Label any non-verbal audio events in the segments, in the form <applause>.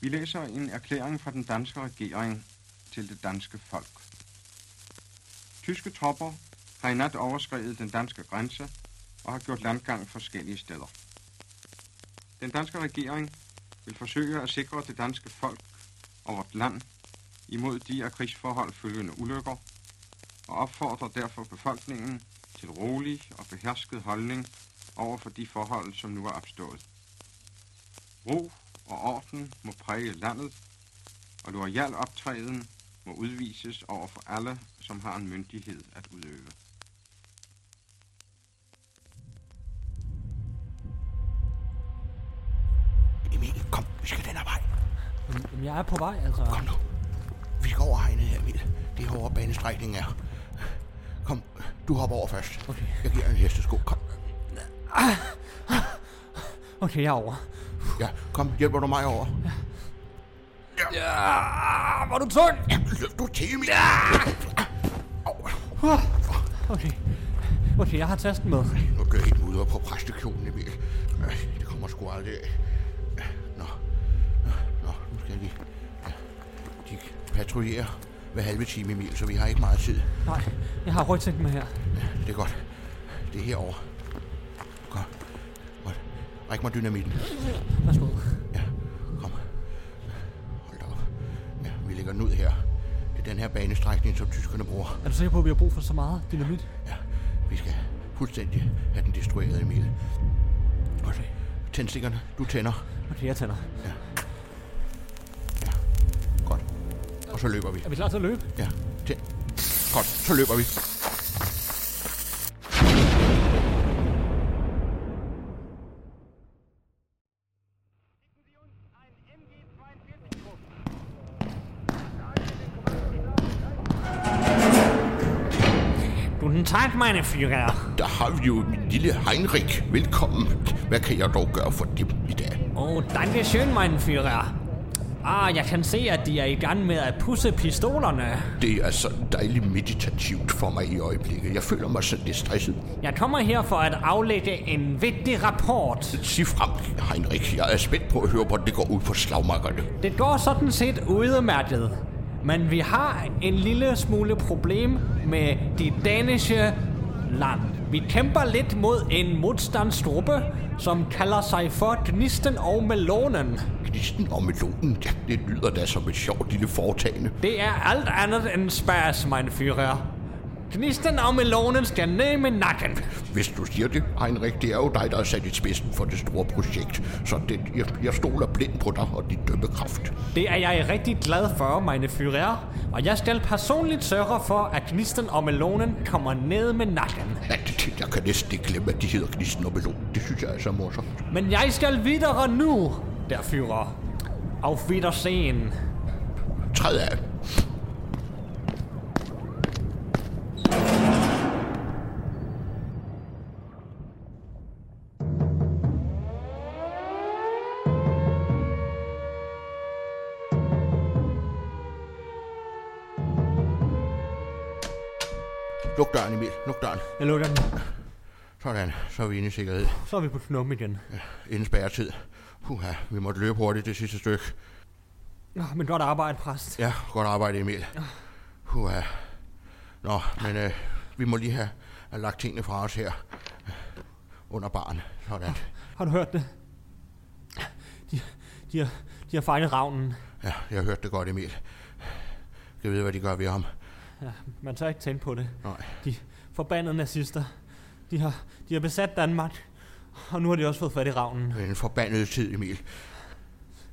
Vi læser en erklæring fra den danske regering til det danske folk. Tyske tropper har i nat overskrevet den danske grænse og har gjort landgang forskellige steder. Den danske regering vil forsøge at sikre det danske folk og vort land imod de af krigsforhold følgende ulykker og opfordrer derfor befolkningen til rolig og behersket holdning over for de forhold, som nu er opstået. Ro og orden må præge landet, og loyal optræden må udvises over for alle, som har en myndighed at udøve. Emil, kom, vi skal den her vej. Jamen, jeg er på vej, altså. Kom nu. Vi skal over hegnet her, Emil. Det er herovre banestrækningen er. Kom, du hopper over først. Okay. Jeg giver en hestesko. Kom. Okay, jeg er over. Ja, kom, hjælper du mig over? Ja, hvor er du tung! Ja, løft du til, Emil. Okay. Okay, jeg har tasken med. Nu gør helt ude på præstekjolen, Emil. Det kommer sgu aldrig af. Nå, nå, nu skal. Ja. De patruljerer hver halve time, Emil, så vi har ikke meget tid. Nej, jeg har rygsækken med her. Ja, det er godt. Det er herovre. Ræk mig dynamitten. Værsgo. Ja, kom. Hold da op. Ja, vi lægger den ud her. Det er den her banestrækning, som tyskerne bruger. Er du sikker på, at vi har brug for så meget dynamit? Ja, vi skal fuldstændig have den destrueret, Emil. Godt. Tændstikkerne, du tænder. Okay, jeg tænder. Godt. Og så løber vi. Er vi klar til at løbe? Ja, tænd. Godt, så løber vi. Führer. Der har vi jo min lille Heinrich. Velkommen. Hvad kan jeg dog gøre for dem i dag? Oh, danke schön, mein Führer. Ah, jeg kan se, at de er i gang med at pusse pistolerne. Det er så dejligt meditativt for mig i øjeblikket. Jeg føler mig sådan lidt stresset. Jeg kommer her for at aflægge en vigtig rapport. Sig frem, Heinrich. Jeg er spændt på at høre, hvordan det går ud på slagmarkerne. Det går sådan set udmærket. Men vi har en lille smule problem med de daniske land. Vi kæmper lidt mod en modstandsgruppe, som kalder sig for Gnisten og Melonen. Gnisten og melonen, ja, det lyder da som et sjovt lille foretagende. Det er alt andet end spas, mein Führer. Gnisten og Melonen skal ned med nakken. Hvis du siger det, Heinrich, det er jo dig, der er sat i spidsen for det store projekt. Så det, jeg, jeg stoler blindt på dig og din dømmekraft. Det er jeg rigtig glad for, meine Führer. Og jeg skal personligt sørge for, at Gnisten og Melonen kommer ned med nakken. Ja, det, jeg kan næsten ikke glemme, at de hedder Gnisten og Melon. Det synes jeg er så morsomt. Men jeg skal videre nu, der Führer. Auf Wiedersehen. Træd af. Luk døren, Emil. Luk døren. Jeg lukker den. Sådan, så er vi inde i sikkerhed. Så er vi på knum igen. Inden spærretid. Puha, vi måtte løbe hurtigt det sidste stykke. Nå, men godt arbejde, præst. Ja, godt arbejde, Emil. Puha. Nå, men øh, vi må lige have, have lagt tingene fra os her. Under barn. Sådan. Har du hørt det? De, de, har, de har fanget ravnen. Ja, jeg har hørt det godt, Emil. Jeg ved, hvad de gør ved ham. Ja, <laughs> man tør ikke tænke på det. Nej. De forbandede nazister. De har, de har besat Danmark. Og nu har de også fået fat i ravnen. Det er en forbandet tid, Emil.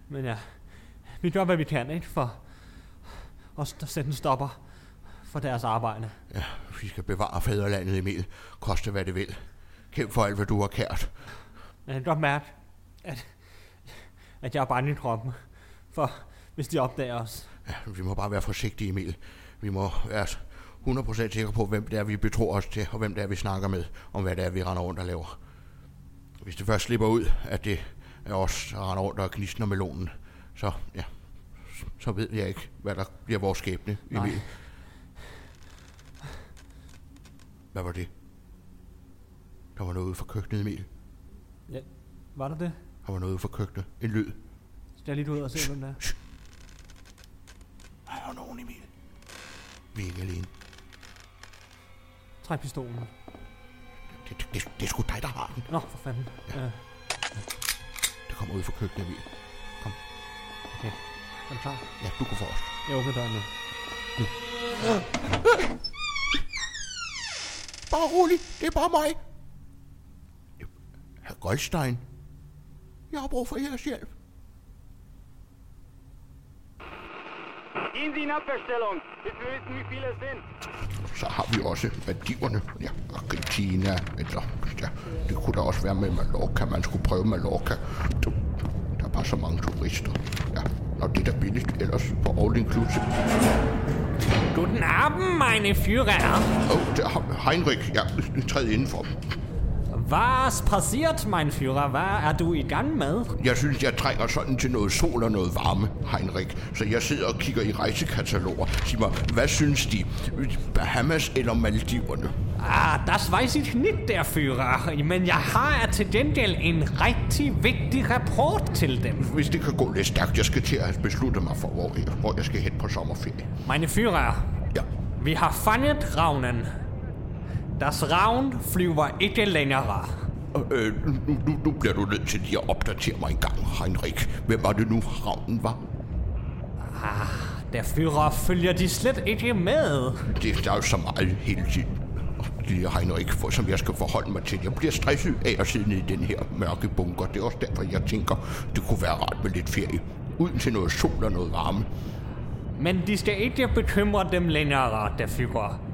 Men ja, vi gør, hvad vi kan, ikke? For at sætte en stopper for deres arbejde. Ja, vi skal bevare fædrelandet, Emil. Koste hvad det vil. Kæmp for alt, hvad du har kært. Men jeg kan godt mærke, at, at jeg er bange i kroppen. For hvis de opdager os. Ja, vi må bare være forsigtige, Emil. Vi må være 100% sikre på, hvem det er, vi betror os til, og hvem det er, vi snakker med, om hvad det er, vi render rundt og laver. Hvis det først slipper ud, at det er os, der render rundt og knisten og melonen, så, ja, så ved jeg ikke, hvad der bliver vores skæbne, Nej. Emil. Hvad var det? Der var noget ude for køkkenet, Emil. Ja, var der det? Der var noget ude for køkkenet. En lyd. jeg lige ud og se, hvem det er. Der er nogen, Emil. Vi ikke alene. Træk pistolen. Det, det, det, det er sgu dig, der har den. Nå, for fanden. Ja. Det kommer ud fra køkkenet, Emil. Okay. Er du klar? Ja, du går forrest. Jeg åbner døren nu. Bare rolig, det er bare mig. Herr Goldstein. Jeg har brug for jeres hjælp. Gehen Sie in Abwehrstellung, bis wir wissen, wie viele sind. Så har vi også Maldiverne. Ja, Argentina. Eller, ja, det kunne da også være med Mallorca. Man skulle prøve Mallorca. Du, der er bare så mange turister. Ja, og det er da billigt ellers på all inclusive. Guten Abend, meine Führer. Åh, oh, der har Heinrich. Ja, træd indenfor. Was passiert, mein Führer? Hvad er du i gang med? Jeg synes, jeg trænger sådan til noget sol og noget varme, Heinrich. Så jeg sidder og kigger i rejsekataloger. Sig mig, hvad synes de? Bahamas eller Maldiverne? Ah, das weiß ich nicht, der Führer. Men jeg har til gengæld en rigtig vigtig rapport til dem. Hvis det kan gå lidt stærkt, jeg skal til at beslutte mig for, hvor jeg, hvor jeg skal hen på sommerferie. Meine Führer, Ja, vi har fanget ravnen. Das ravn flyver ikke længere. øh, nu, nu, nu bliver du nødt til lige at opdatere mig en gang, Heinrich. Hvem var det nu, ravnen var? Der Führer følger de slet ikke med. Det der er jo så meget hele tiden. Det Heinrich, for, som jeg skal forholde mig til. Jeg bliver stresset af at sidde nede i den her mørke bunker. Det er også derfor, jeg tænker, det kunne være rart med lidt ferie. Ud til noget sol og noget varme. Men de skal ikke bekymre dem længere, der Führer.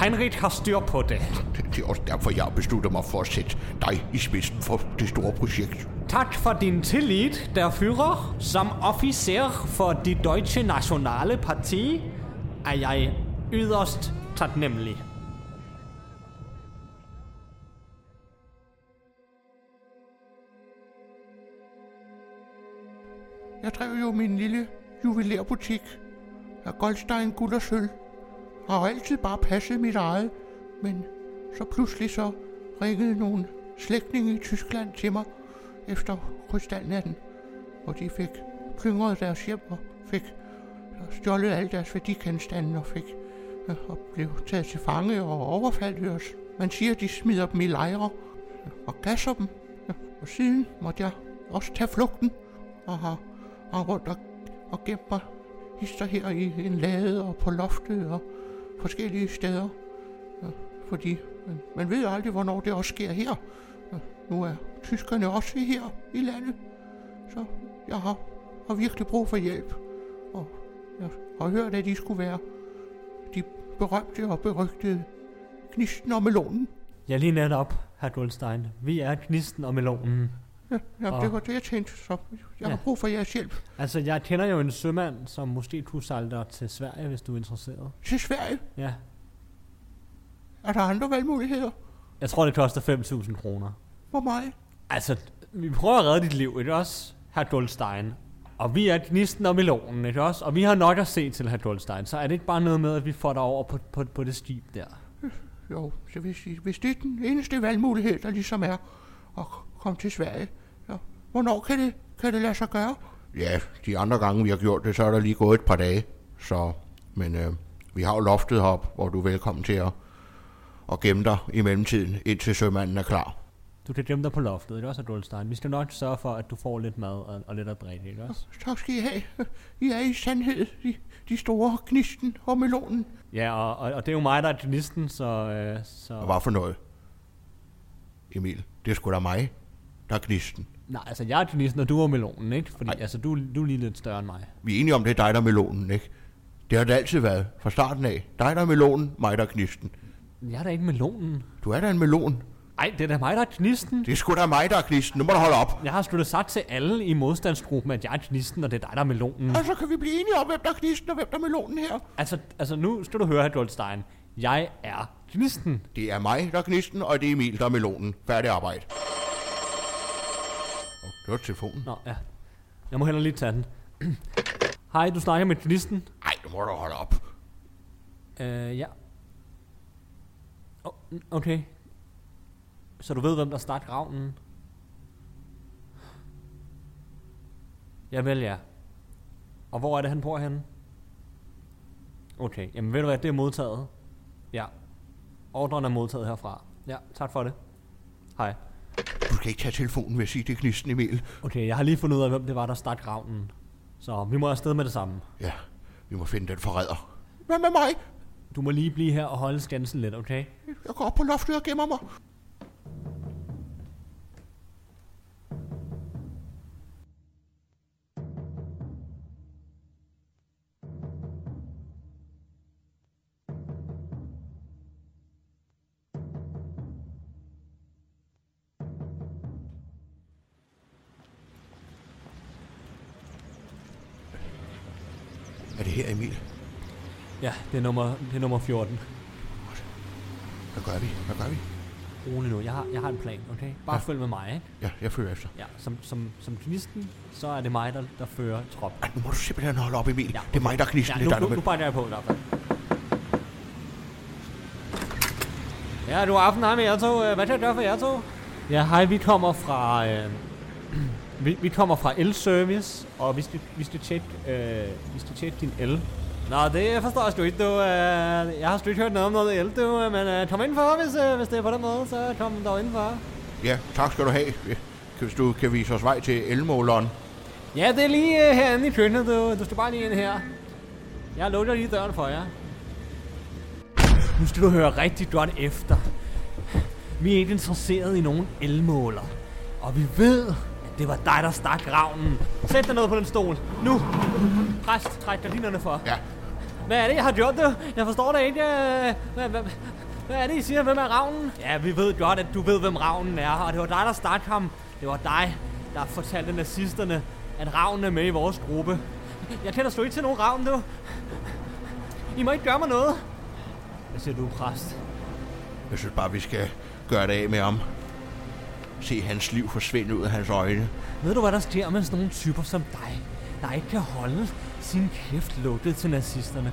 Heinrich har styr på det. Det, det er også derfor, jeg har besluttet mig for at sætte dig i spidsen for det store projekt. Tak for din tillid, der Führer. Som officer for de Deutsche Nationale Parti er jeg yderst taknemmelig. Jeg drev jo min lille juvelærbutik af Goldstein, guld og sølv. Har altid bare passet mit eget, men så pludselig så ringede nogle slægtninge i Tyskland til mig efter krystalnatten, og de fik plyngret deres hjem og fik stjålet alle deres værdigenstande og fik øh, og blev taget til fange og overfaldt os. Man siger, de smider dem i lejre og gasser dem. Og siden måtte jeg også tage flugten og har rundt og, og gemt mig hister her i en lade og på loftet og forskellige steder. Ja, fordi man, man ved aldrig, hvornår det også sker her. Ja, nu er tyskerne også her i landet, så jeg har, har virkelig brug for hjælp. Og jeg har hørt, at de skulle være de berømte og berygtede gnisten og melonen. Jeg lige netop, herr Goldstein. Vi er knisten og melonen. Ja, ja Og- det var det, jeg tænkte. Så jeg har Ja. brug for jeres hjælp. Altså, jeg kender jo en sømand, som måske kunne sejle dig til Sverige, hvis du er interesseret. Til Sverige. Ja. Er der andre valgmuligheder? Jeg tror, det koster 5.000 kroner. Hvor meget? Altså, vi prøver at redde dit liv, ikke også, herr Goldstein? Og vi er gnisten og melonen, ikke også? Og vi har nok at se til, herr Goldstein. Så er det ikke bare noget med, at vi får dig over på, på, på det skib der? Jo, så hvis, hvis det er den eneste valgmulighed, der ligesom er at komme til Sverige, hvornår kan det, kan det lade sig gøre? Ja, de andre gange, vi har gjort det, så er der lige gået et par dage. Så, men øh, vi har jo loftet op, hvor du er velkommen til at, at gemme dig i mellemtiden, indtil sømanden er klar. Du kan gemme dig på loftet, ikke også, herr Goldstein? Vi skal nok sørge for, at du får lidt mad og, og lidt at drikke, ikke også? Tak skal I have. I er i sandhed de, de store gnisten og melonen. Ja, og, og, og det er jo mig, der er gnisten, så... Øh, så... Og hvad for noget? Emil, det er sgu da mig, der er gnisten. Nej, altså jeg er gnisten, og du er melonen, ikke? Fordi Ej. altså, du, du er lige lidt større end mig. Vi er enige om, det er dig, der er melonen, ikke? Det har det altid været, fra starten af. Dig, der er melonen, mig, der er gnisten. Jeg er da ikke melonen. Du er da en melon. Ej, det er da mig, der er gnisten. Det er sgu da mig, der er gnisten. Nu må du holde op. Jeg har sluttet sagt til alle i modstandsgruppen, at jeg er gnisten, og det er dig, der er melonen. Og så kan vi blive enige om, hvem der er gnisten og hvem der er melonen her. Altså, altså nu skal du høre, herr Goldstein. Jeg er gnisten. Det er mig, der er gnisten, og det er Emil, der er melonen. Færdig arbejde. Oh, det var telefonen. Nå, ja. Jeg må heller lige tage den. <clears throat> Hej, du snakker med gnisten. Ej, nu må du holde op. Øh, ja. Oh, okay. Så du ved, hvem der starter ravnen? Ja vel, ja. Og hvor er det, han bor henne? Okay, jamen ved du hvad, det er modtaget. Ja. Ordren er modtaget herfra. Ja, tak for det. Hej. Du skal ikke tage telefonen ved at sige, det er gnisten Emil. Okay, jeg har lige fundet ud af, hvem det var, der stak ravnen. Så vi må afsted med det samme. Ja, vi må finde den forræder. Hvad med mig? Du må lige blive her og holde skansen lidt, okay? Jeg går op på loftet og gemmer mig. Her, Emil? Ja, det er nummer, det er nummer 14. Hvad gør vi? Hvad gør vi? Rolig nu, jeg har, jeg har en plan, okay? Bare Ja. følg med mig, ikke? Ja, jeg følger efter. Ja, som, som, som gnisten, så er det mig, der, der fører trop. Ej, nu må du simpelthen holde op, Emil. Ja, Det er mig, der er gnisten. Ja, nu, nu, der nu med. bakker jeg på i hvert fald. Ja, du aften hej med jer to. Hvad kan jeg gøre for jer to? Ja, hej, vi kommer fra... Øh, vi, vi kommer fra el-service, og vi skal, vi skal tjekke, øh, vi skal tjekke din el. Nå, det forstår jeg sgu ikke, du. Øh, jeg har sgu ikke hørt noget om noget el, du. Men øh, kom indenfor, hvis, øh, hvis det er på den måde, så kom dog indenfor. Ja, tak skal du have. Ja, Hvis du kan vise os vej til elmåleren. Ja, det er lige øh, herinde i køkkenet, du. Du skal bare lige ind her. Jeg lukker lige døren for jer. Nu skal du høre rigtig godt efter. Vi er ikke interesseret i nogen elmåler. Og vi ved, det var dig, der stak ravnen. Sæt dig ned på den stol. Nu! Præst, træk gardinerne for. Ja, Hvad er det, jeg har gjort det? Jeg forstår det ikke. øh, Hvad, hvad, hvad er det, I siger? Hvem er ravnen? Ja, vi ved godt, at du ved, hvem ravnen er. Og det var dig, der stak ham. Det var dig, der fortalte nazisterne, at ravnen er med i vores gruppe. Jeg kender sgu ikke til nogen ravn, du. I må ikke gøre mig noget. Hvad siger du, præst? jeg synes bare, vi skal gøre det af med ham. Se hans liv forsvinde ud af hans øjne. Ved du, hvad der sker med sådan nogle typer som dig, der ikke kan holde sin kæft lukket til nazisterne?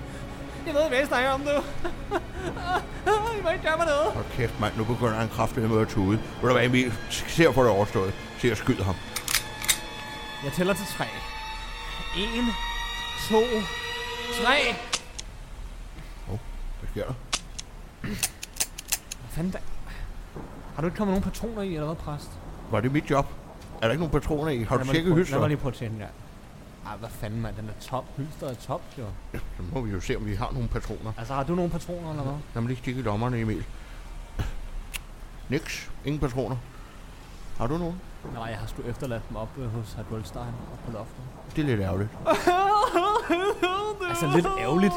Jeg ved, hvad jeg snakker om, du. <laughs> I må ikke gøre mig noget. Hold kæft, mand. Nu begynder han kraftigt med at tude. Ved du hvad, Emil? Se at få det overstået. Se at skyde ham. Jeg tæller til tre. En, to, tre. Hvad sker der? Hvad fanden da? Har du ikke kommet nogen patroner i, eller hvad, præst? Var det mit job? Er der ikke nogen patroner i? Har du Lad lige tjekket prøve- Lad hylster? mig lige prøve at tjekke den der. Ej, hvad fanden, mand. Den er top. Hylstret er top, jo. Så må vi jo se, om vi har nogle patroner. Altså, har du nogle patroner, eller hvad? Lad mig lige kigge i lommerne, Emil. Niks. Ingen patroner. Har du nogen? Nej, jeg har sgu efterladt dem op øh, hos herr Goldstein op på loftet. Det er lidt ærgerligt. Altså, lidt ærgerligt.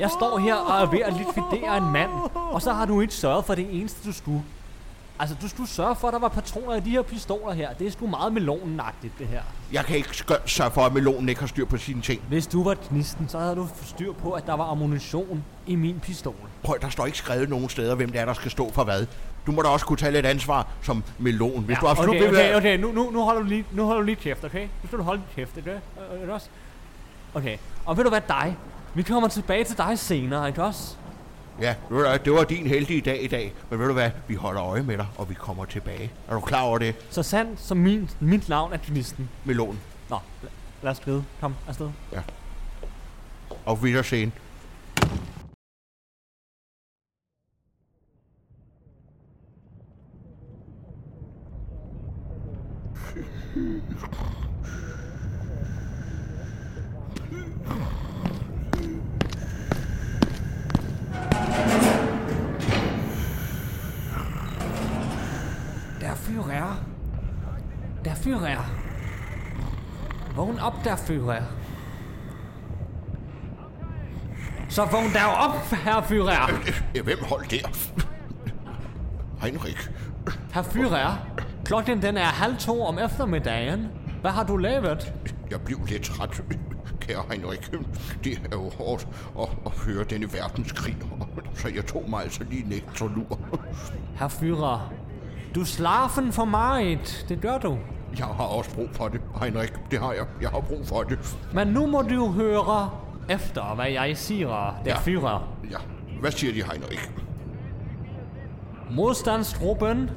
Jeg står her og er ved at likvidere en mand, og så har du ikke sørget for det eneste, du skulle. Altså, du skulle sørge for, at der var patroner i de her pistoler her. Det er sgu meget melonenagtigt, det her. Jeg kan ikke sørge for, at melonen ikke har styr på sine ting. Hvis du var knisten, så havde du styr på, at der var ammunition i min pistol. Prøv, der står ikke skrevet nogen steder, hvem det er, der skal stå for hvad. Du må da også kunne tage lidt ansvar som melon. Hvis du absolut okay, okay, okay, nu, nu, nu, holder du lige, nu holder du lige kæft, okay? Nu skal du holde din kæft, ikke? Øh, Ikke også? Okay, og ved du hvad, dig? Vi kommer tilbage til dig senere, ikke også? Ja, det var din heldige dag i dag. Men ved du hvad, vi holder øje med dig, og vi kommer tilbage. Er du klar over det, Så sandt som min, mit navn er Knisten. melon? Nå, la- lad os skride. Kom, afsted. Og Wiedersehen. <laughs> Der Führer. Der Führer. Vågn op, der Führer. Så vågn der op, herr Führer. Ja, hvem holdt der? Heinrich. Herr Führer, klokken den er halv to om eftermiddagen. Hvad har du lavet? Jeg blev lidt træt, kære Heinrich. Det er jo hårdt at, at føre denne verdenskrig, så jeg tog mig altså lige en ekstra lur. Herr Führer, du slafen for meget. Det gør du. Jeg har også brug for det, Heinrich. Det har jeg. Jeg har brug for det. Men nu må du høre efter, hvad jeg siger, der Ja. Führer. Ja, hvad siger de, Heinrich? Modstandsgruppen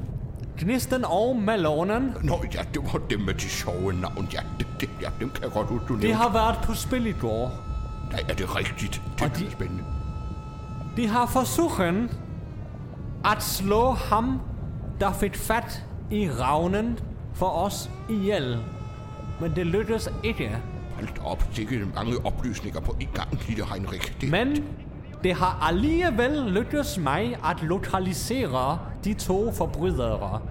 Gnisten og Melonen, Nå ja, det var dem med de sjove navn. Ja, det, det, ja dem kan jeg godt huske, du de nævnte. har været på spil i går. Nej, er det rigtigt? Det Og de- er spændende. De har forsøgt at slå ham, der fik fat i ravnen for os ihjel. Men det lykkedes ikke. Hold op, sikkert mange oplysninger på en gang, lille Heinrich. Det, Men det har alligevel lykkedes mig at lokalisere de to forbrydere.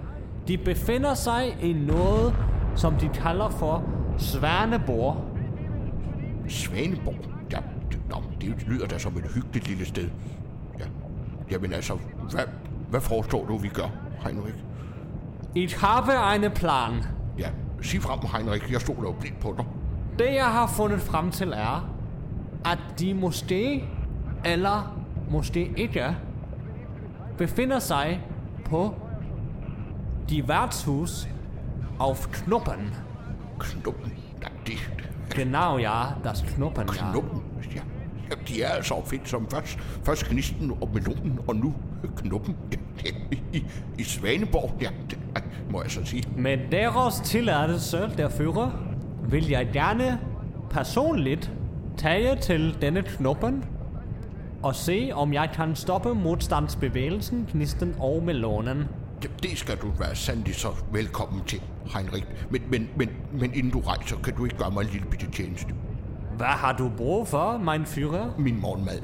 De befinder sig i noget, som de kalder for Svanebor. Svaneborg? Ja, det, nå, det lyder da som et hyggeligt lille sted. Ja. Jamen altså, hvad, hvad forestår du, vi gør, Heinrich? Ich habe eine Plan. Ja, sig frem, Heinrich. Jeg stoler jo blindt på dig. Det jeg har fundet frem til er, at de måske, eller måske ikke, befinder sig på de værtshus auf Knuppen. Knuppen. Ja, det, Genau ja, das Knuppen ja. Knuppen, ja. ja. De er altså opfindt som først, først gnisten og melonen, og nu knuppen. <laughs> Ja, ja, i, I Svaneborg, ja, det må jeg så sige. Med deres tilladelse, der fører, vil jeg gerne personligt tage til denne knuppen og se, om jeg kan stoppe modstandsbevægelsen, Gnisten og Melonen. Det, det skal du være sandelig så velkommen til, Heinrich. Men, men, men, men inden du rejser, kan du ikke gøre mig en lille bitte tjeneste? Hvad har du brug for, mein Führer? Min morgenmad.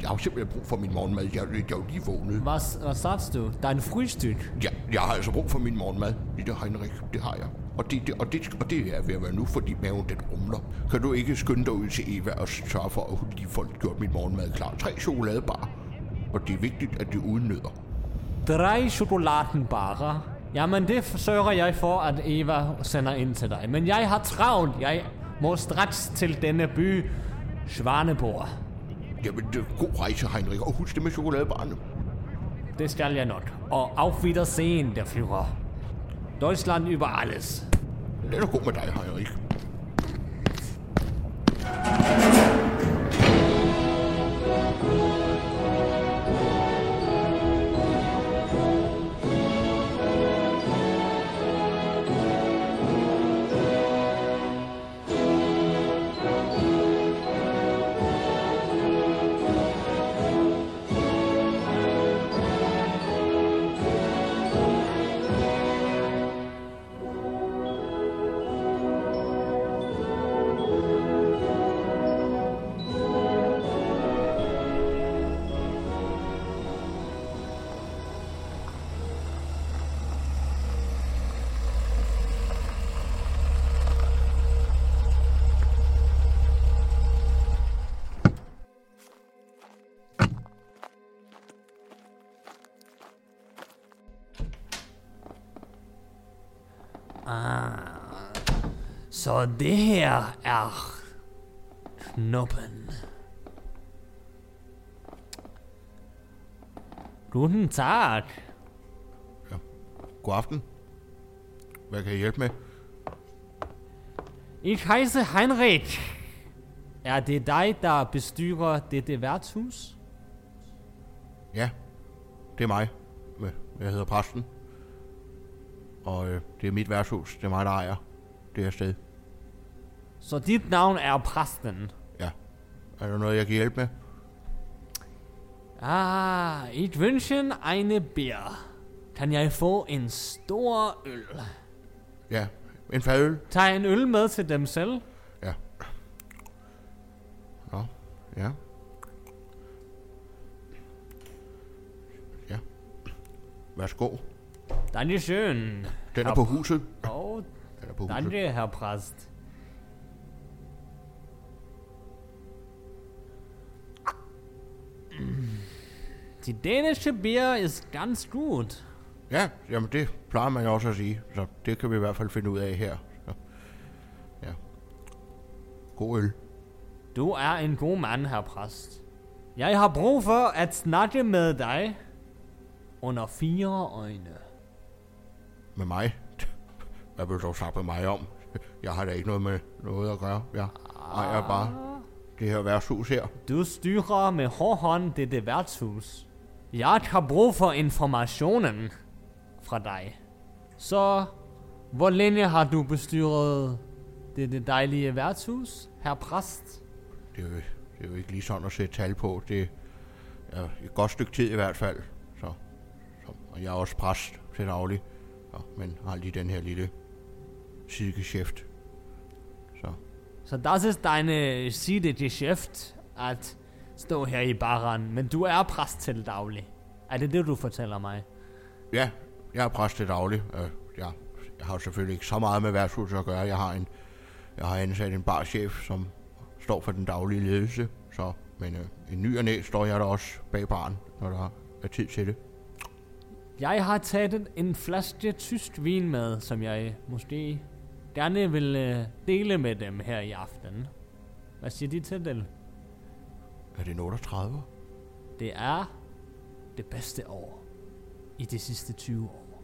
Jeg har simpelthen brug for min morgenmad. Jeg, jeg er jo lige vågnet. Was, was sagst du? Dein Frühstück? Ja, jeg har altså brug for min morgenmad, lille Heinrich. Det har jeg. Og det, det, og, det, og det er ved at være nu, fordi maven den rumler. Kan du ikke skynde dig ud til Eva og sørge for, at hun lige får gjort min morgenmad klar? Tre chokoladebar. Og det er vigtigt, at det er uden nødder. Drei chokoladenbarer. Jamen, det sørger jeg for, at Eva sender ind til dig. Men jeg har travlt. Jeg må straks til denne by, Svaneborg. Jamen, det er god rejse, Heinrich. Og husk det med chokoladebarne. Det skal jeg nok. Og auf Wiedersehen, der Führer. Deutschland über alles. Det er da god med dig, Heinrich. Så det her er knuppen. Guten Tag. God aften. Hvad kan jeg hjælpe med? Ich heiße Heinrich. Er det dig, der bestyrer dette værtshus? Ja, det er mig. Jeg hedder Præsten. Og øh, det er mit værtshus. Det er mig, der ejer det her sted. Så dit navn er præsten. Ja. Er der noget, jeg kan hjælpe med? Ah, ich wünschen eine Bier. Kan jeg få en stor øl? Ja, en fadøl. Tag en øl med til dem selv. Ja. Nå, ja. Ja. Værsgo. Dankeschön. Den er på huset. Oh, danke, Herr Prast. Die dänische Bier ist ganz gut. Ja, jamen det plejer man også at sige. Så det kan vi i hvert fald finde ud af her. Så. Ja. God øl. Du er en god mand, herr Præst. Jeg har brug for at snakke med dig under fire øjne. Med mig? <laughs> Hvad vil du snakke med mig om? <laughs> Jeg har da ikke noget med noget at gøre. Jeg ejer bare det her værtshus her. Du styrer med hård hånd dette værtshus. Jeg har brug for informationen. fra dig. Så, hvor længe har du bestyret det, det dejlige værtshus, herr præst? Det er, jo, det er jo ikke lige sådan at sætte tal på. Det er et godt stykke tid i hvert fald. Så, så, og jeg er også præst til daglig. Så, men har lige den her lille sidegeschæft. Så Så das ist deine Sidegeschäft at stå her i baren, men du er præst til daglig. Er det det, du fortæller mig? ja, jeg er præst til daglig. Øh, Jeg, jeg har selvfølgelig ikke så meget med værtshuset at gøre. Jeg har en jeg har ansat en barchef, som står for den daglige ledelse. Så, men øh, en ny og næ står jeg der også bag baren, når der er tid til det. Jeg har taget en- flaske tysk vin med, som jeg måske gerne vil øh, dele med dem her i aften. Hvad siger de til det? Er det en 38? Det er det bedste år i de sidste 20 år.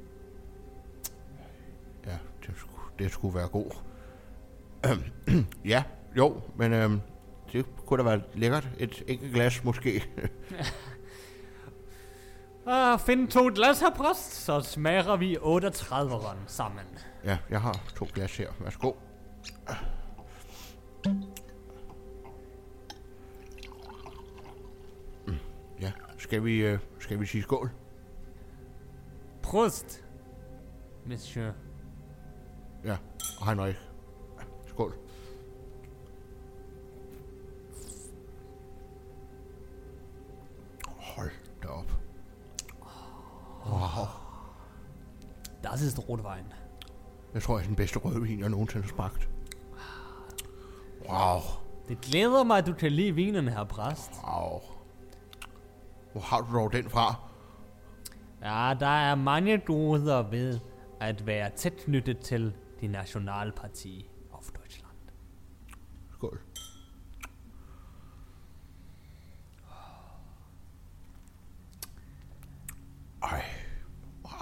Ja, det, skulle, det skulle være god. <clears throat> ja, jo, men øhm, det kunne da være lækkert. Et enkelt glas måske. <laughs> Ah, find to glas her, præst, så smager vi 38'eren sammen. ja, jeg har to glas her. Værsgo. Mm, Ja, skal vi, øh, skal vi sige skål? Prost, monsieur. Ja, Heinrich. Skål. Das ist Rotwein. Jeg tror, det er den bedste rødvin, jeg nogensinde har smagt. Wow. Det glæder mig, at du kan lide vinen her, præst. Wow. Hvor har du dog den fra? Ja, der er mange goder ved at være tæt knyttet til det Nationalparti af Deutschland. Skål. Ej. Wow.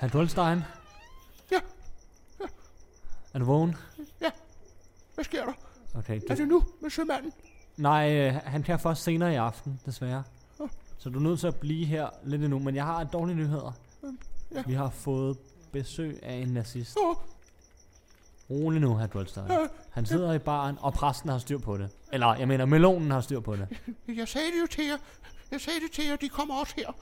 Herr Dolstein, Ja, er du vågen? ja. Hvad sker der? Okay, Er du... det nu med sømanden? Nej, øh, han kan først senere i aften, desværre. Så du er nødt til at blive her lidt endnu, men jeg har dårlige nyheder. ja. Vi har fået besøg af en nazist. Åh, Rolig nu, herr Dolstein. Han sidder i baren, og præsten har styr på det. Eller, jeg mener, melonen har styr på det. <laughs> jeg sagde det jo til jer. Jeg sagde det til jer, de kommer også her.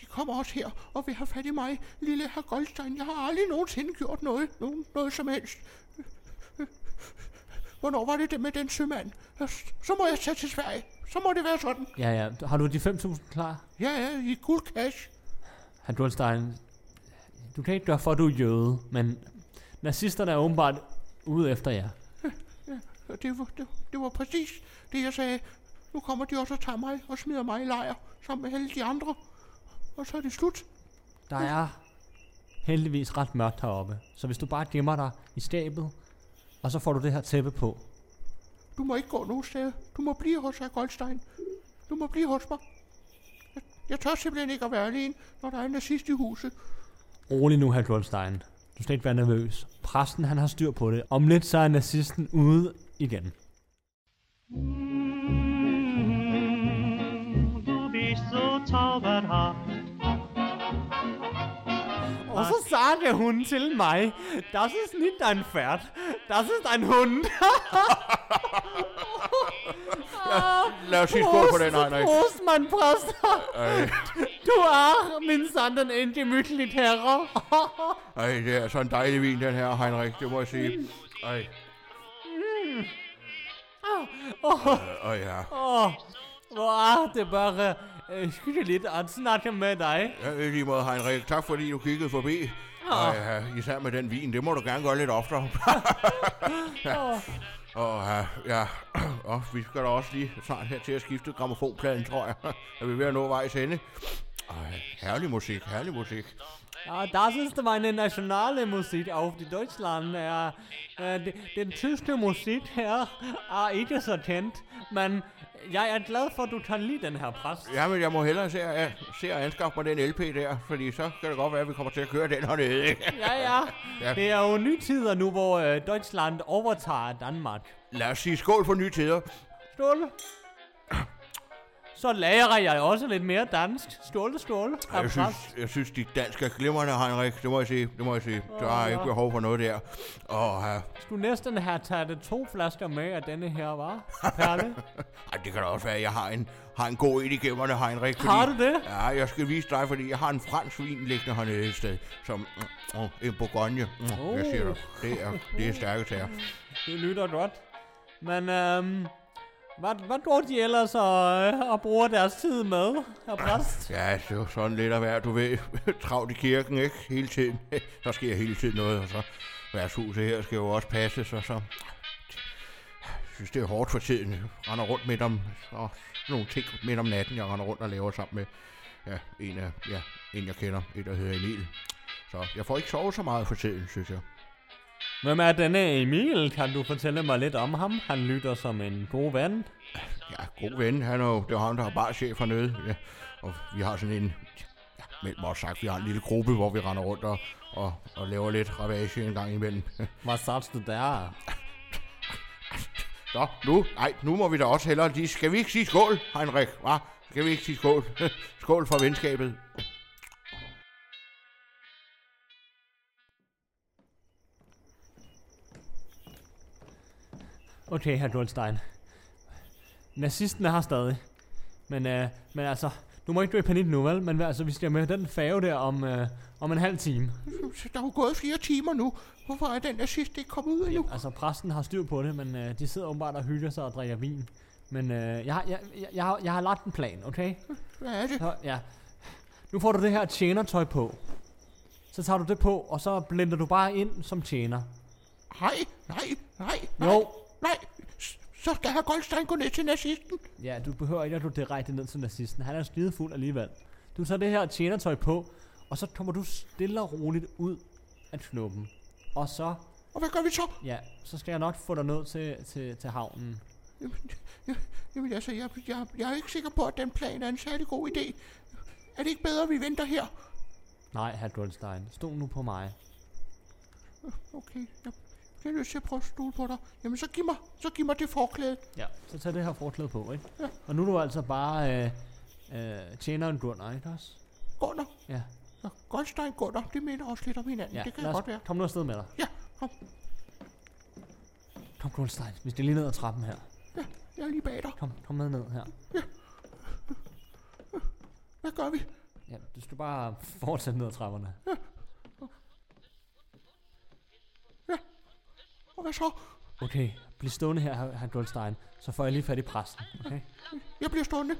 De kommer også her og vil have fat i mig, lille herr Goldstein. Jeg har aldrig nogensinde gjort noget, nogen, noget som helst. Hvornår var det det med den sømand? Så må jeg tage til Sverige. Så må det være sådan. Ja, ja. Har du de 5.000 klar? Ja, ja, i guld cash. Herr Dolstein, du kan ikke gøre for, at du er jøde, men nazisterne er åbenbart ude efter jer. Og Det var, det, det var præcis det, jeg sagde. Nu kommer de også og tager mig og smider mig i lejr sammen med alle de andre. Og så er det slut. Der er heldigvis ret mørkt heroppe, så hvis du bare gemmer dig i skabet, og så får du det her tæppe på. Du må ikke gå nogen sted. Du må blive hos herr Goldstein. Du må blive hos mig. Jeg, jeg tør simpelthen ikke at være alene, når der er en nazist i huset. Rolig nu, herr Goldstein. Du skal ikke være nervøs. Præsten, han har styr på det. Om lidt så er nazisten ude igen. Du so zauberhaft. Og så sagde hun til mig, das ist nicht ein Pferd, das ist ein Hund. Lad os sige skål på den, Heinrich. Prost, mein Præst. Du er min sanden en gemütligt herre. Ej, det er så en dejlig vin, den her, Heinrich. Det må jeg sige. Ej. Åh, øh, ja. Åh, hvor er det øh, skyldigt at snakke med dig. ja. lige måde, Heinrich. Tak fordi du kiggede forbi. Og ja, især med den vin, det må du gerne gøre lidt oftere. <laughs> ja. Og ja, ja, og vi skal da også lige snart her til at skifte gramofonpladen, tror jeg. <laughs> Er vi ved at nå vejs ende? Ej, herlig musik, herlig musik. Ja, das ist meine nationale Musik auf Deutschland. Ja, äh, de- den tyske musik her er ikke så kendt, men jeg er glad for, at du kan lide den her præst. Ja, men jeg må hellere se at, se at anskaffe mig den LP der, fordi så kan det godt være, at vi kommer til at køre den hernede? Ja, ja. <laughs> Ja. Det er jo nye tider nu, hvor øh, Deutschland overtager Danmark. Lad os sige skål for nye tider. Skål. Så lærer jeg også lidt mere dansk. Skål, skål. Ej, Jeg synes, jeg synes, dit dansk er glimrende, Heinrich. Det må jeg sige. Det må jeg sige. Der er ikke behov for noget der. Åh, ja. skulle næsten have taget to flasker med af denne her, var? Perle? <laughs> Ej, det kan da også være, at jeg har en, har en god en i gemmerne, Heinrich. Har du det? Ja, jeg skal vise dig, fordi jeg har en fransk vin liggende hernede et sted, som mm, mm, en Bourgogne. Mm, oh. Jeg siger dig, det er, det er stærke sager. Det lyder godt. Men øhm, hvad, hvad går de ellers og, øh, og bruger deres tid med, herr præst? Ja, det er jo sådan lidt at være, du ved, <laughs> travlt i kirken, ikke? Hele tiden. <laughs> Der sker hele tiden noget, og så værtshuset her skal jo også passes, og så... Jeg synes, det er hårdt for tiden. Jeg render rundt midt om, og nogle ting midt om natten, jeg render rundt og laver sammen med ja, en af, ja, en jeg kender, en der hedder Emil. Så jeg får ikke sovet så meget for tiden, synes jeg. Hvem er denne Emil? Kan du fortælle mig lidt om ham? Han lytter som en god ven. Ja, god ven. Han er jo, det er ham, der er bare chef hernede. Ja, og vi har sådan en, ja, mellem os sagt, vi har en lille gruppe, hvor vi render rundt og, og, og laver lidt ravage en gang imellem. <laughs> Hvad sagde du der? Så, nu, nej, nu må vi da også hellere lige, skal vi ikke sige skål, Heinrich, hva? Skal vi ikke sige skål? <laughs> skål for venskabet. Okay, herr Goldstein. Nazisten er her stadig. Men, øh, men altså, du må ikke gå i panik nu, vel? Men altså, vi skal med den færge der om, øh, om en halv time. Der er jo gået flere timer nu. Hvorfor er den der sidste ikke kommet ud endnu? Altså, præsten har styr på det, men øh, de sidder åbenbart og hygger sig og drikker vin. Men øh, jeg, har- jeg, jeg, jeg, har, jeg har lagt en plan, okay? Hvad er det? Så, ja. Nu får du det her tjenertøj på. Så tager du det på, og så blender du bare ind som tjener. Nej, nej, nej, nej. Jo. Nej, så skal herr Goldstein gå ned til nazisten. Ja, du behøver ikke at gå direkte ned til nazisten. Han er skide fuld alligevel. Du tager det her tjenertøj på, og så kommer du stille og roligt ud af knuppen. Og så, Og hvad gør vi så? ja, så skal jeg nok få dig ned til, til, til havnen. Jamen, jeg, jamen altså, jeg, jeg, jeg er ikke sikker på, at den plan er en særlig god idé. Er det ikke bedre, at vi venter her? Nej, herr Goldstein, stol nu på mig. Okay, jeg, jeg har lyst til at prøve at stole på dig. Jamen, så giv mig, så giv mig det forklæde. Ja. Så tag det her forklæde på, ikke? Ja. Og nu er du altså bare øh, øh, tjeneren Gunnar, ikke også? Gunnar. Ja. Ja, Goldstein Gunnar, det minder også lidt om hinanden. ja. det kan os godt være. Kom nu afsted med dig. Ja, kom. Kom, Goldstein. Vi skal lige ned ad trappen her. Ja, jeg er lige bag dig. Kom, kom med ned her. Hvad gør vi? Ja, du skal bare fortsætte ned ad trapperne. Og hvad så? Okay, bliv stående her, herr Goldstein. Så får jeg lige fat i præsten, okay? Jeg bliver stående.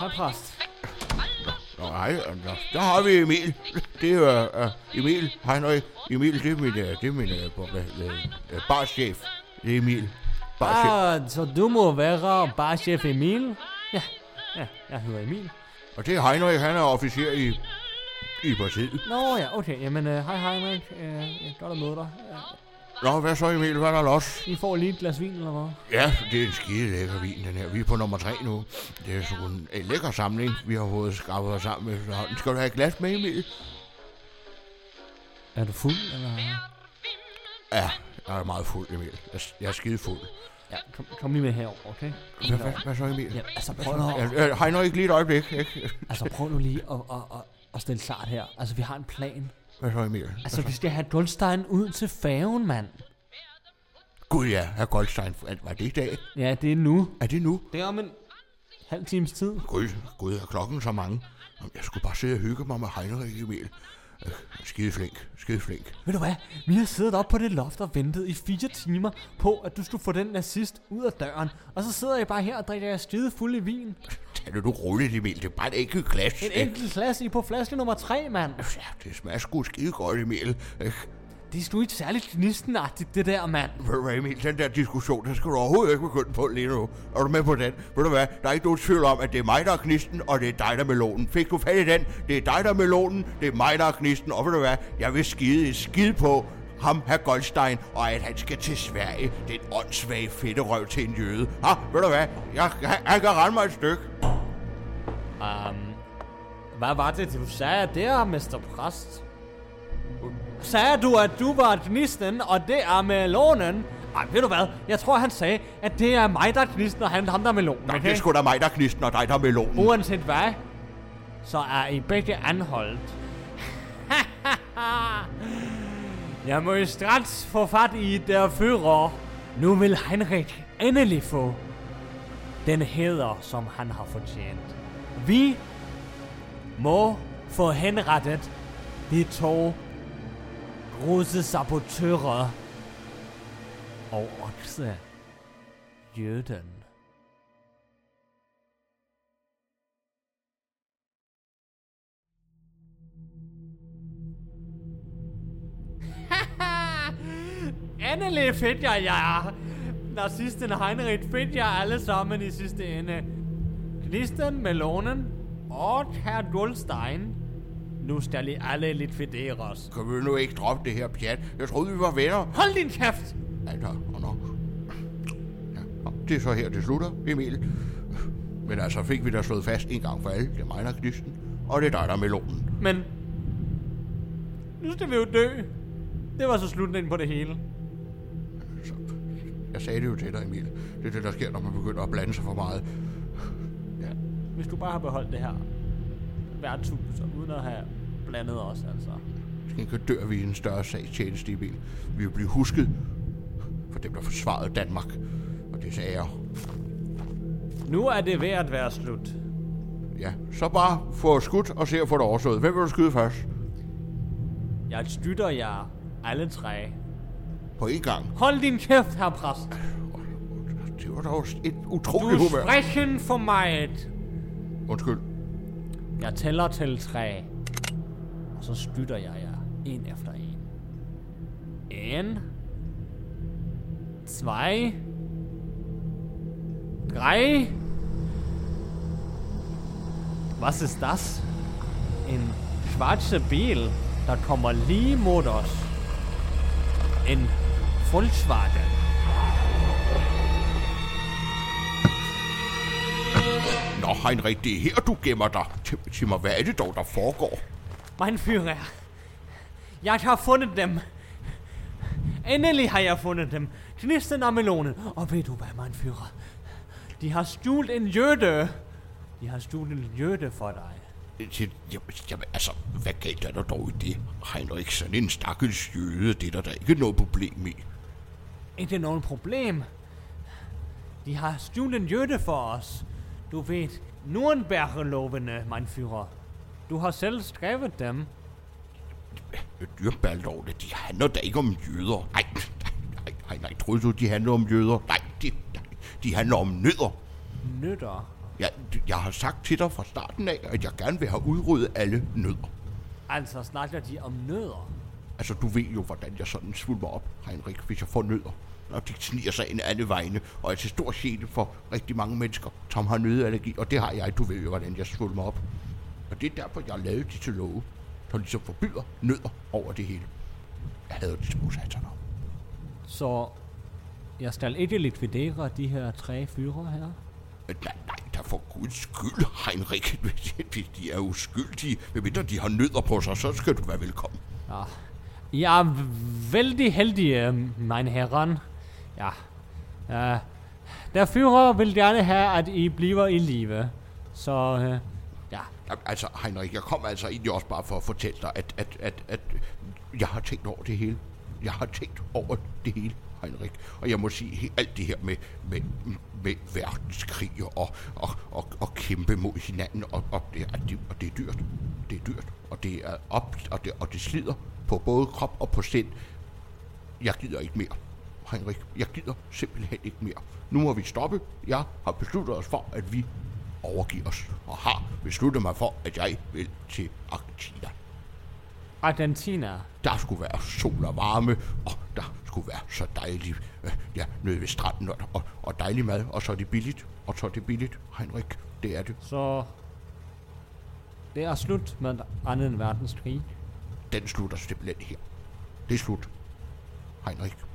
Hej, præst. Nå, nej, der har vi Emil. Det er uh, Emil. Hej, nøj. Emil, det er min, uh, det er min uh, uh, uh, barchef. Det er Emil. Barchef. Ah, så du må være barchef Emil? Ja, ja, jeg hedder Emil. Og det er Heinrich, han er officer i, partiet. Nå ja, okay. Jamen, øh, hej Heinrich. Øh, godt at møde dig. Nå, hvad så Emil? Hvad er der los? I får lige et glas vin, eller hvad? Ja, det er en skide lækker vin, den her. Vi er på nummer tre nu. Det er sådan en, en lækker samling, vi har fået skaffet os sammen med. efterhånden. Skal du have et glas med, Emil? Er du fuld, eller? Ja, jeg er meget fuld, Emil. Jeg, jeg er skide fuld. Ja, kom, kom lige med herover, okay? Hvad, hvad, hvad så, Emil? Ja, altså prøv nu, Ja, øh, Heinrich, lige et øjeblik, ikke? altså prøv nu lige at, at, at, at stille klart her. Altså, vi har en plan. Hvad så, Emil? Altså, vi skal have Goldstein ud til færgen, mand. Gud ja, herr Goldstein, var det i dag? Ja, det er nu. Er det nu? Det er om en halv times tid. Gud, Gud, er klokken så mange? Jeg skulle bare sidde og hygge mig med Heinrich, Emil. Øh, skide flink, skide flink. Ved du hvad? Vi har siddet op på det loft og ventet i fire timer på, at du skulle få den nazist ud af døren. Og så sidder jeg bare her og drikker jer skide fuld i vin. Det du roligt, Emil. Det er bare et enkelt glas. En enkelt glas i på flaske nummer 3, mand. Ja, det smager sgu skide godt, Emil. Det er sgu ikke særligt knistenagtigt, det der, mand. Ved du hvad, Emil, den der diskussion, den skal du overhovedet ikke begynde på lige nu. Er du med på den? Ved du hvad, der er ikke nogen tvivl om, at det er mig, der er knisten, og det er dig, der er melonen. Fik du fat i den? Det er dig, der er melonen, det er mig, der er knisten, og ved du hvad, jeg vil skide et skid på ham, herr Goldstein, og at han skal til Sverige. Det er en åndssvag fedterøv til en jøde. Ha, ved du hvad, jeg, jeg, jeg kan rende mig et stykke. Um, hvad var det, du sagde der, Mr. Præst? Sagde du, at du var gnisten, og det er melonen? Ej, ved du hvad? Jeg tror, han sagde, at det er mig, der er og han ham, der er melon. Nej, det er sgu da mig, der er og dig, der er melonen. Uanset hvad, så er I begge anholdt. <laughs> Jeg må straks få fat i der fører. Nu vil Heinrich endelig få den heder, som han har fortjent. Vi må få henrettet de to russe sabotører og også jøden. <laughs> Endelig fedt jeg jer. Nazisten Heinrich fedt jer alle sammen i sidste ende. Knisten, Melonen og herr Dulstein. Nu skal I alle likvideres. Kan vi nu ikke droppe det her pjat? Jeg troede, vi var venner. Hold din kæft! Altså, og nå. Ja, nå, det er så her, det slutter, Emil. Men altså, fik vi da slået fast en gang for alle. Det er mig, der er knisten, og det er dig, der er melonen. Men... Nu skal vi jo dø. Det var så slutningen på det hele. Jeg sagde det jo til dig, Emil. Det er det, der sker, når man begynder at blande sig for meget. Hvis du bare har beholdt det her værtshus, og uden at have blandet os, altså. Skal ikke dør vi i en større sagstjeneste, Emil. Vi vil blive husket for dem, der forsvarede Danmark. Og det jeg. Nu er det ved at være slut. Ja, så bare få skudt og se at få det overstået. Hvem vil du skyde først? Jeg støtter jer alle tre. På en gang. Hold din kæft, herr præst. Det var dog et Du utroligt humør. sprechen for mig. Undskyld. Jeg tæller til tre. Og så støtter jeg jer en efter en. En. Zwei. Drei. Was ist das? En schwarze Bil, der kommer lige mod os. En Volkswagen. Nå, Heinrich, det er her, du gemmer dig. Sig- mig, hvad er det dog, der foregår? Mein Führer, jeg har fundet dem. Endelig har jeg fundet dem. Knisten og melonen. Og ved du hvad, mein Führer? De har stjålet en jøde. De har stjålet en jøde for dig. Jamen, jamen, altså, hvad galt er der dog i det? Heinrich, sådan en stakkels jøde, det er der da ikke noget problem i. Ikke nogen problem. De har stjålet en jøde for os. Du ved, Nürnberg-lovene, mein Führer. Du har selv skrevet dem. Dyrbærlovene, de handler da ikke om jøder. Nej, nej, nej, nej, troede du, de handler om jøder? Nej, de, de handler om nødder. Nødder. Jeg, jeg har sagt til dig fra starten af, at jeg gerne vil have udryddet alle nødder. Altså snakker de om nødder. Altså, du ved jo, hvordan jeg sådan svulmer op, Heinrich, hvis jeg får nødder. Og de sniger sig ind alle vegne, og er til stor gene for rigtig mange mennesker, som har nøddeallergi. Og det har jeg, du ved jo, hvordan jeg svulmer op. Og det er derfor, jeg har lavet de til love, der ligesom forbyder nødder over det hele. Jeg havde de små sataner. Så jeg skal ikke likvidere de her tre fyre her. Men nej, nej, der for guds skyld, Heinrich. <laughs> Hvis de er uskyldige, medmindre de har nødder på sig, så skal du være velkommen. Ja. Jeg er vældig heldig, mine herren. Ja. ja. Der fyrer vil gerne have, at I bliver i live. Så øh, ja. Altså, Heinrich, jeg kommer altså egentlig også bare for at fortælle dig, at, at, at, at jeg har tænkt over det hele. Jeg har tænkt over det hele, Heinrich. Og jeg må sige, alt det her med, med, med verdenskrig og, og, og, og kæmpe mod hinanden, og, og, det, og, det, og det er dyrt. Det er dyrt, og det er op, og det, og det slider på både krop og på sind. Jeg gider ikke mere, Heinrich. Jeg gider simpelthen ikke mere. Nu må vi stoppe. Jeg har besluttet os for, at vi overgiver os, og har besluttet mig for, at jeg vil til Argentina. Argentina. Der skulle være sol og varme, og der skulle være så dejligt, øh, ja, nede ved stranden, og, og, og dejlig mad, og så er det billigt, og så er det billigt, Heinrich, det er det. Så det er slut med 2. verdenskrig. Den slutter simpelthen her. Det er slut, Heinrich.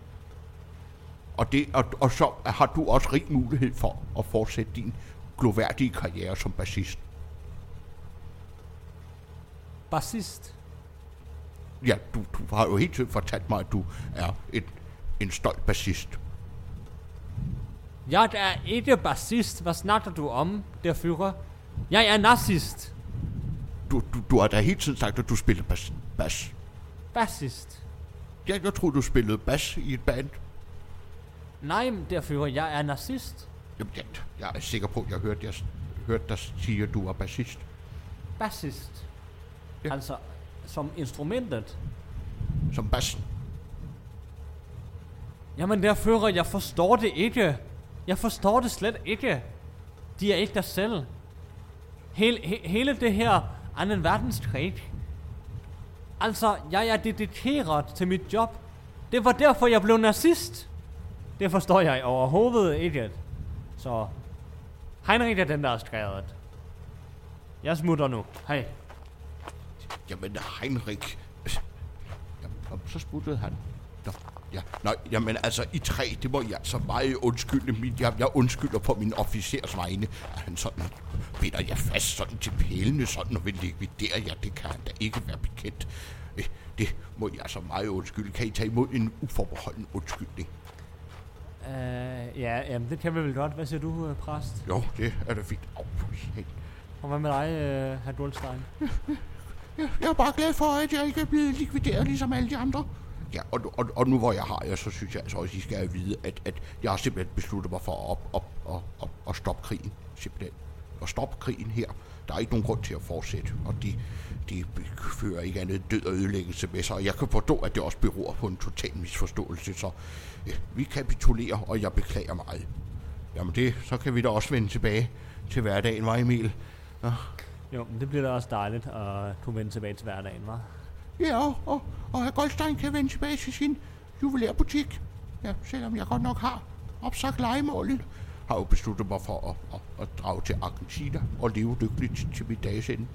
Og, det, og, og så har du også rig mulighed for at fortsætte din gloværdige karriere som bassist. Bassist. Ja, du, du har jo helt tiden fortalt mig, at du er et, en stolt bassist. Jeg er ikke bassist. Hvad snakker du om, der fyrer? Jeg er nazist. Du, du, du har da hele tiden sagt, at du spiller bas. bas. Bassist. Jeg, jeg troede, du spillede bas i et band. Nej, der fyrer, jeg er nazist. Jamen, jeg, jeg er sikker på, at jeg hørte, jeg hørte dig sige, at du var bassist. Bassist. Ja. Altså, som instrumentet. Som bassen. Jamen, der fyrer, jeg forstår det ikke. Jeg forstår det slet ikke. De er ikke der selv. Hele, he, hele det her anden verdenskrig. Altså, jeg er dedikeret til mit job. Det var derfor, jeg blev nazist. Det forstår jeg overhovedet ikke. Så, Heinrich er den, der har skrevet. Jeg smutter nu. Hej. Jamen, Heinrich... Jamen, så smuttede han. Nå, ja. Nå, jamen altså, i tre, det må jeg så meget undskylde. Min, jeg, jeg undskylder på min officers vegne, at han sådan binder jeg fast sådan til pælene, sådan og vil likvidere jer. Det kan han da ikke være bekendt. Eh, det må jeg så meget undskylde. Kan I tage imod en uforbeholden undskyldning? Uh, ja, jamen, det kan vi vel godt. Hvad siger du, øh, præst? Jo, det er da fint. Hey. Og hvad med dig, uh, herr Dulstein? Jeg <laughs> jeg er bare glad for, at jeg ikke er blevet likvideret ligesom alle de andre. Ja, og, og, og nu hvor jeg har jer, så synes jeg altså også, at I skal vide, at, at jeg har simpelthen besluttet mig for at, op, op, op, op, at stoppe krigen. Simpelthen. At stoppe krigen her. Der er ikke nogen grund til at fortsætte, og de, de fører ikke andet død og ødelæggelse med sig. Og jeg kan forstå, at det også beror på en total misforståelse, så ja, vi kapitulerer, og jeg beklager meget. Jamen det, så kan vi da også vende tilbage til hverdagen, var Emil? Ja. Jo, men det bliver da også dejligt at kunne vende tilbage til hverdagen, hva'? Ja, og, og, og herr Goldstein kan vende tilbage til sin juvelærbutik. Ja, selvom jeg godt nok har opsagt legemålet, har jo besluttet mig for at, at, at drage til Argentina og leve lykkeligt til mit dages ende.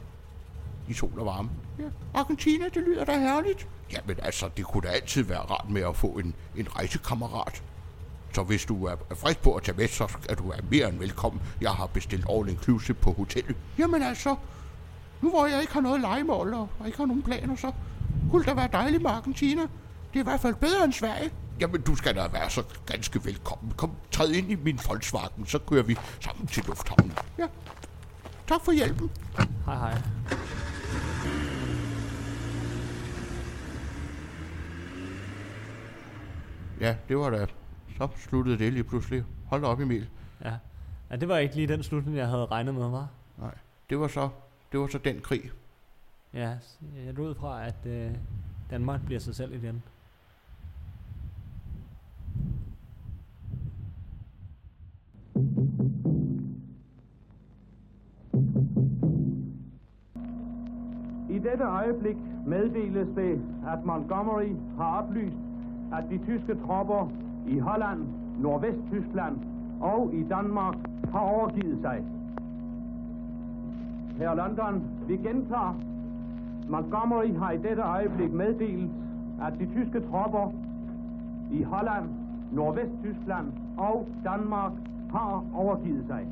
I sol og varme. Ja, Argentina, det lyder da herligt. Jamen altså, det kunne da altid være rart med at få en, en rejsekammerat. Så hvis du er frisk på at tage med, så skal du være mere end velkommen. Jeg har bestilt all inclusive på hotellet. Jamen altså, nu hvor jeg ikke har noget legemål og og ikke har nogen planer, så kunne det da være dejligt med Argentina. Det er i hvert fald bedre end Sverige. Jamen, du skal da være så ganske velkommen. Kom, træd ind i min Volkswagen, så kører vi sammen til lufthavnen. Ja. Tak for hjælpen. Hej, hej. Ja, det var da... Så sluttede det lige pludselig. Hold da op, Emil. Ja. ja, det var ikke lige den slutning, jeg havde regnet med, var. Nej, det var så, det var så den krig. Ja, jeg går ud fra, at øh, Danmark bliver sig selv igen. Øjeblik meddeles det, at Montgomery har oplyst, at de tyske tropper i Holland, Nordvesttyskland og i Danmark har overgivet sig. Her London, vi gentager. Montgomery har i dette øjeblik meddelt, at de tyske tropper i Holland, Nordvesttyskland og Danmark har overgivet sig.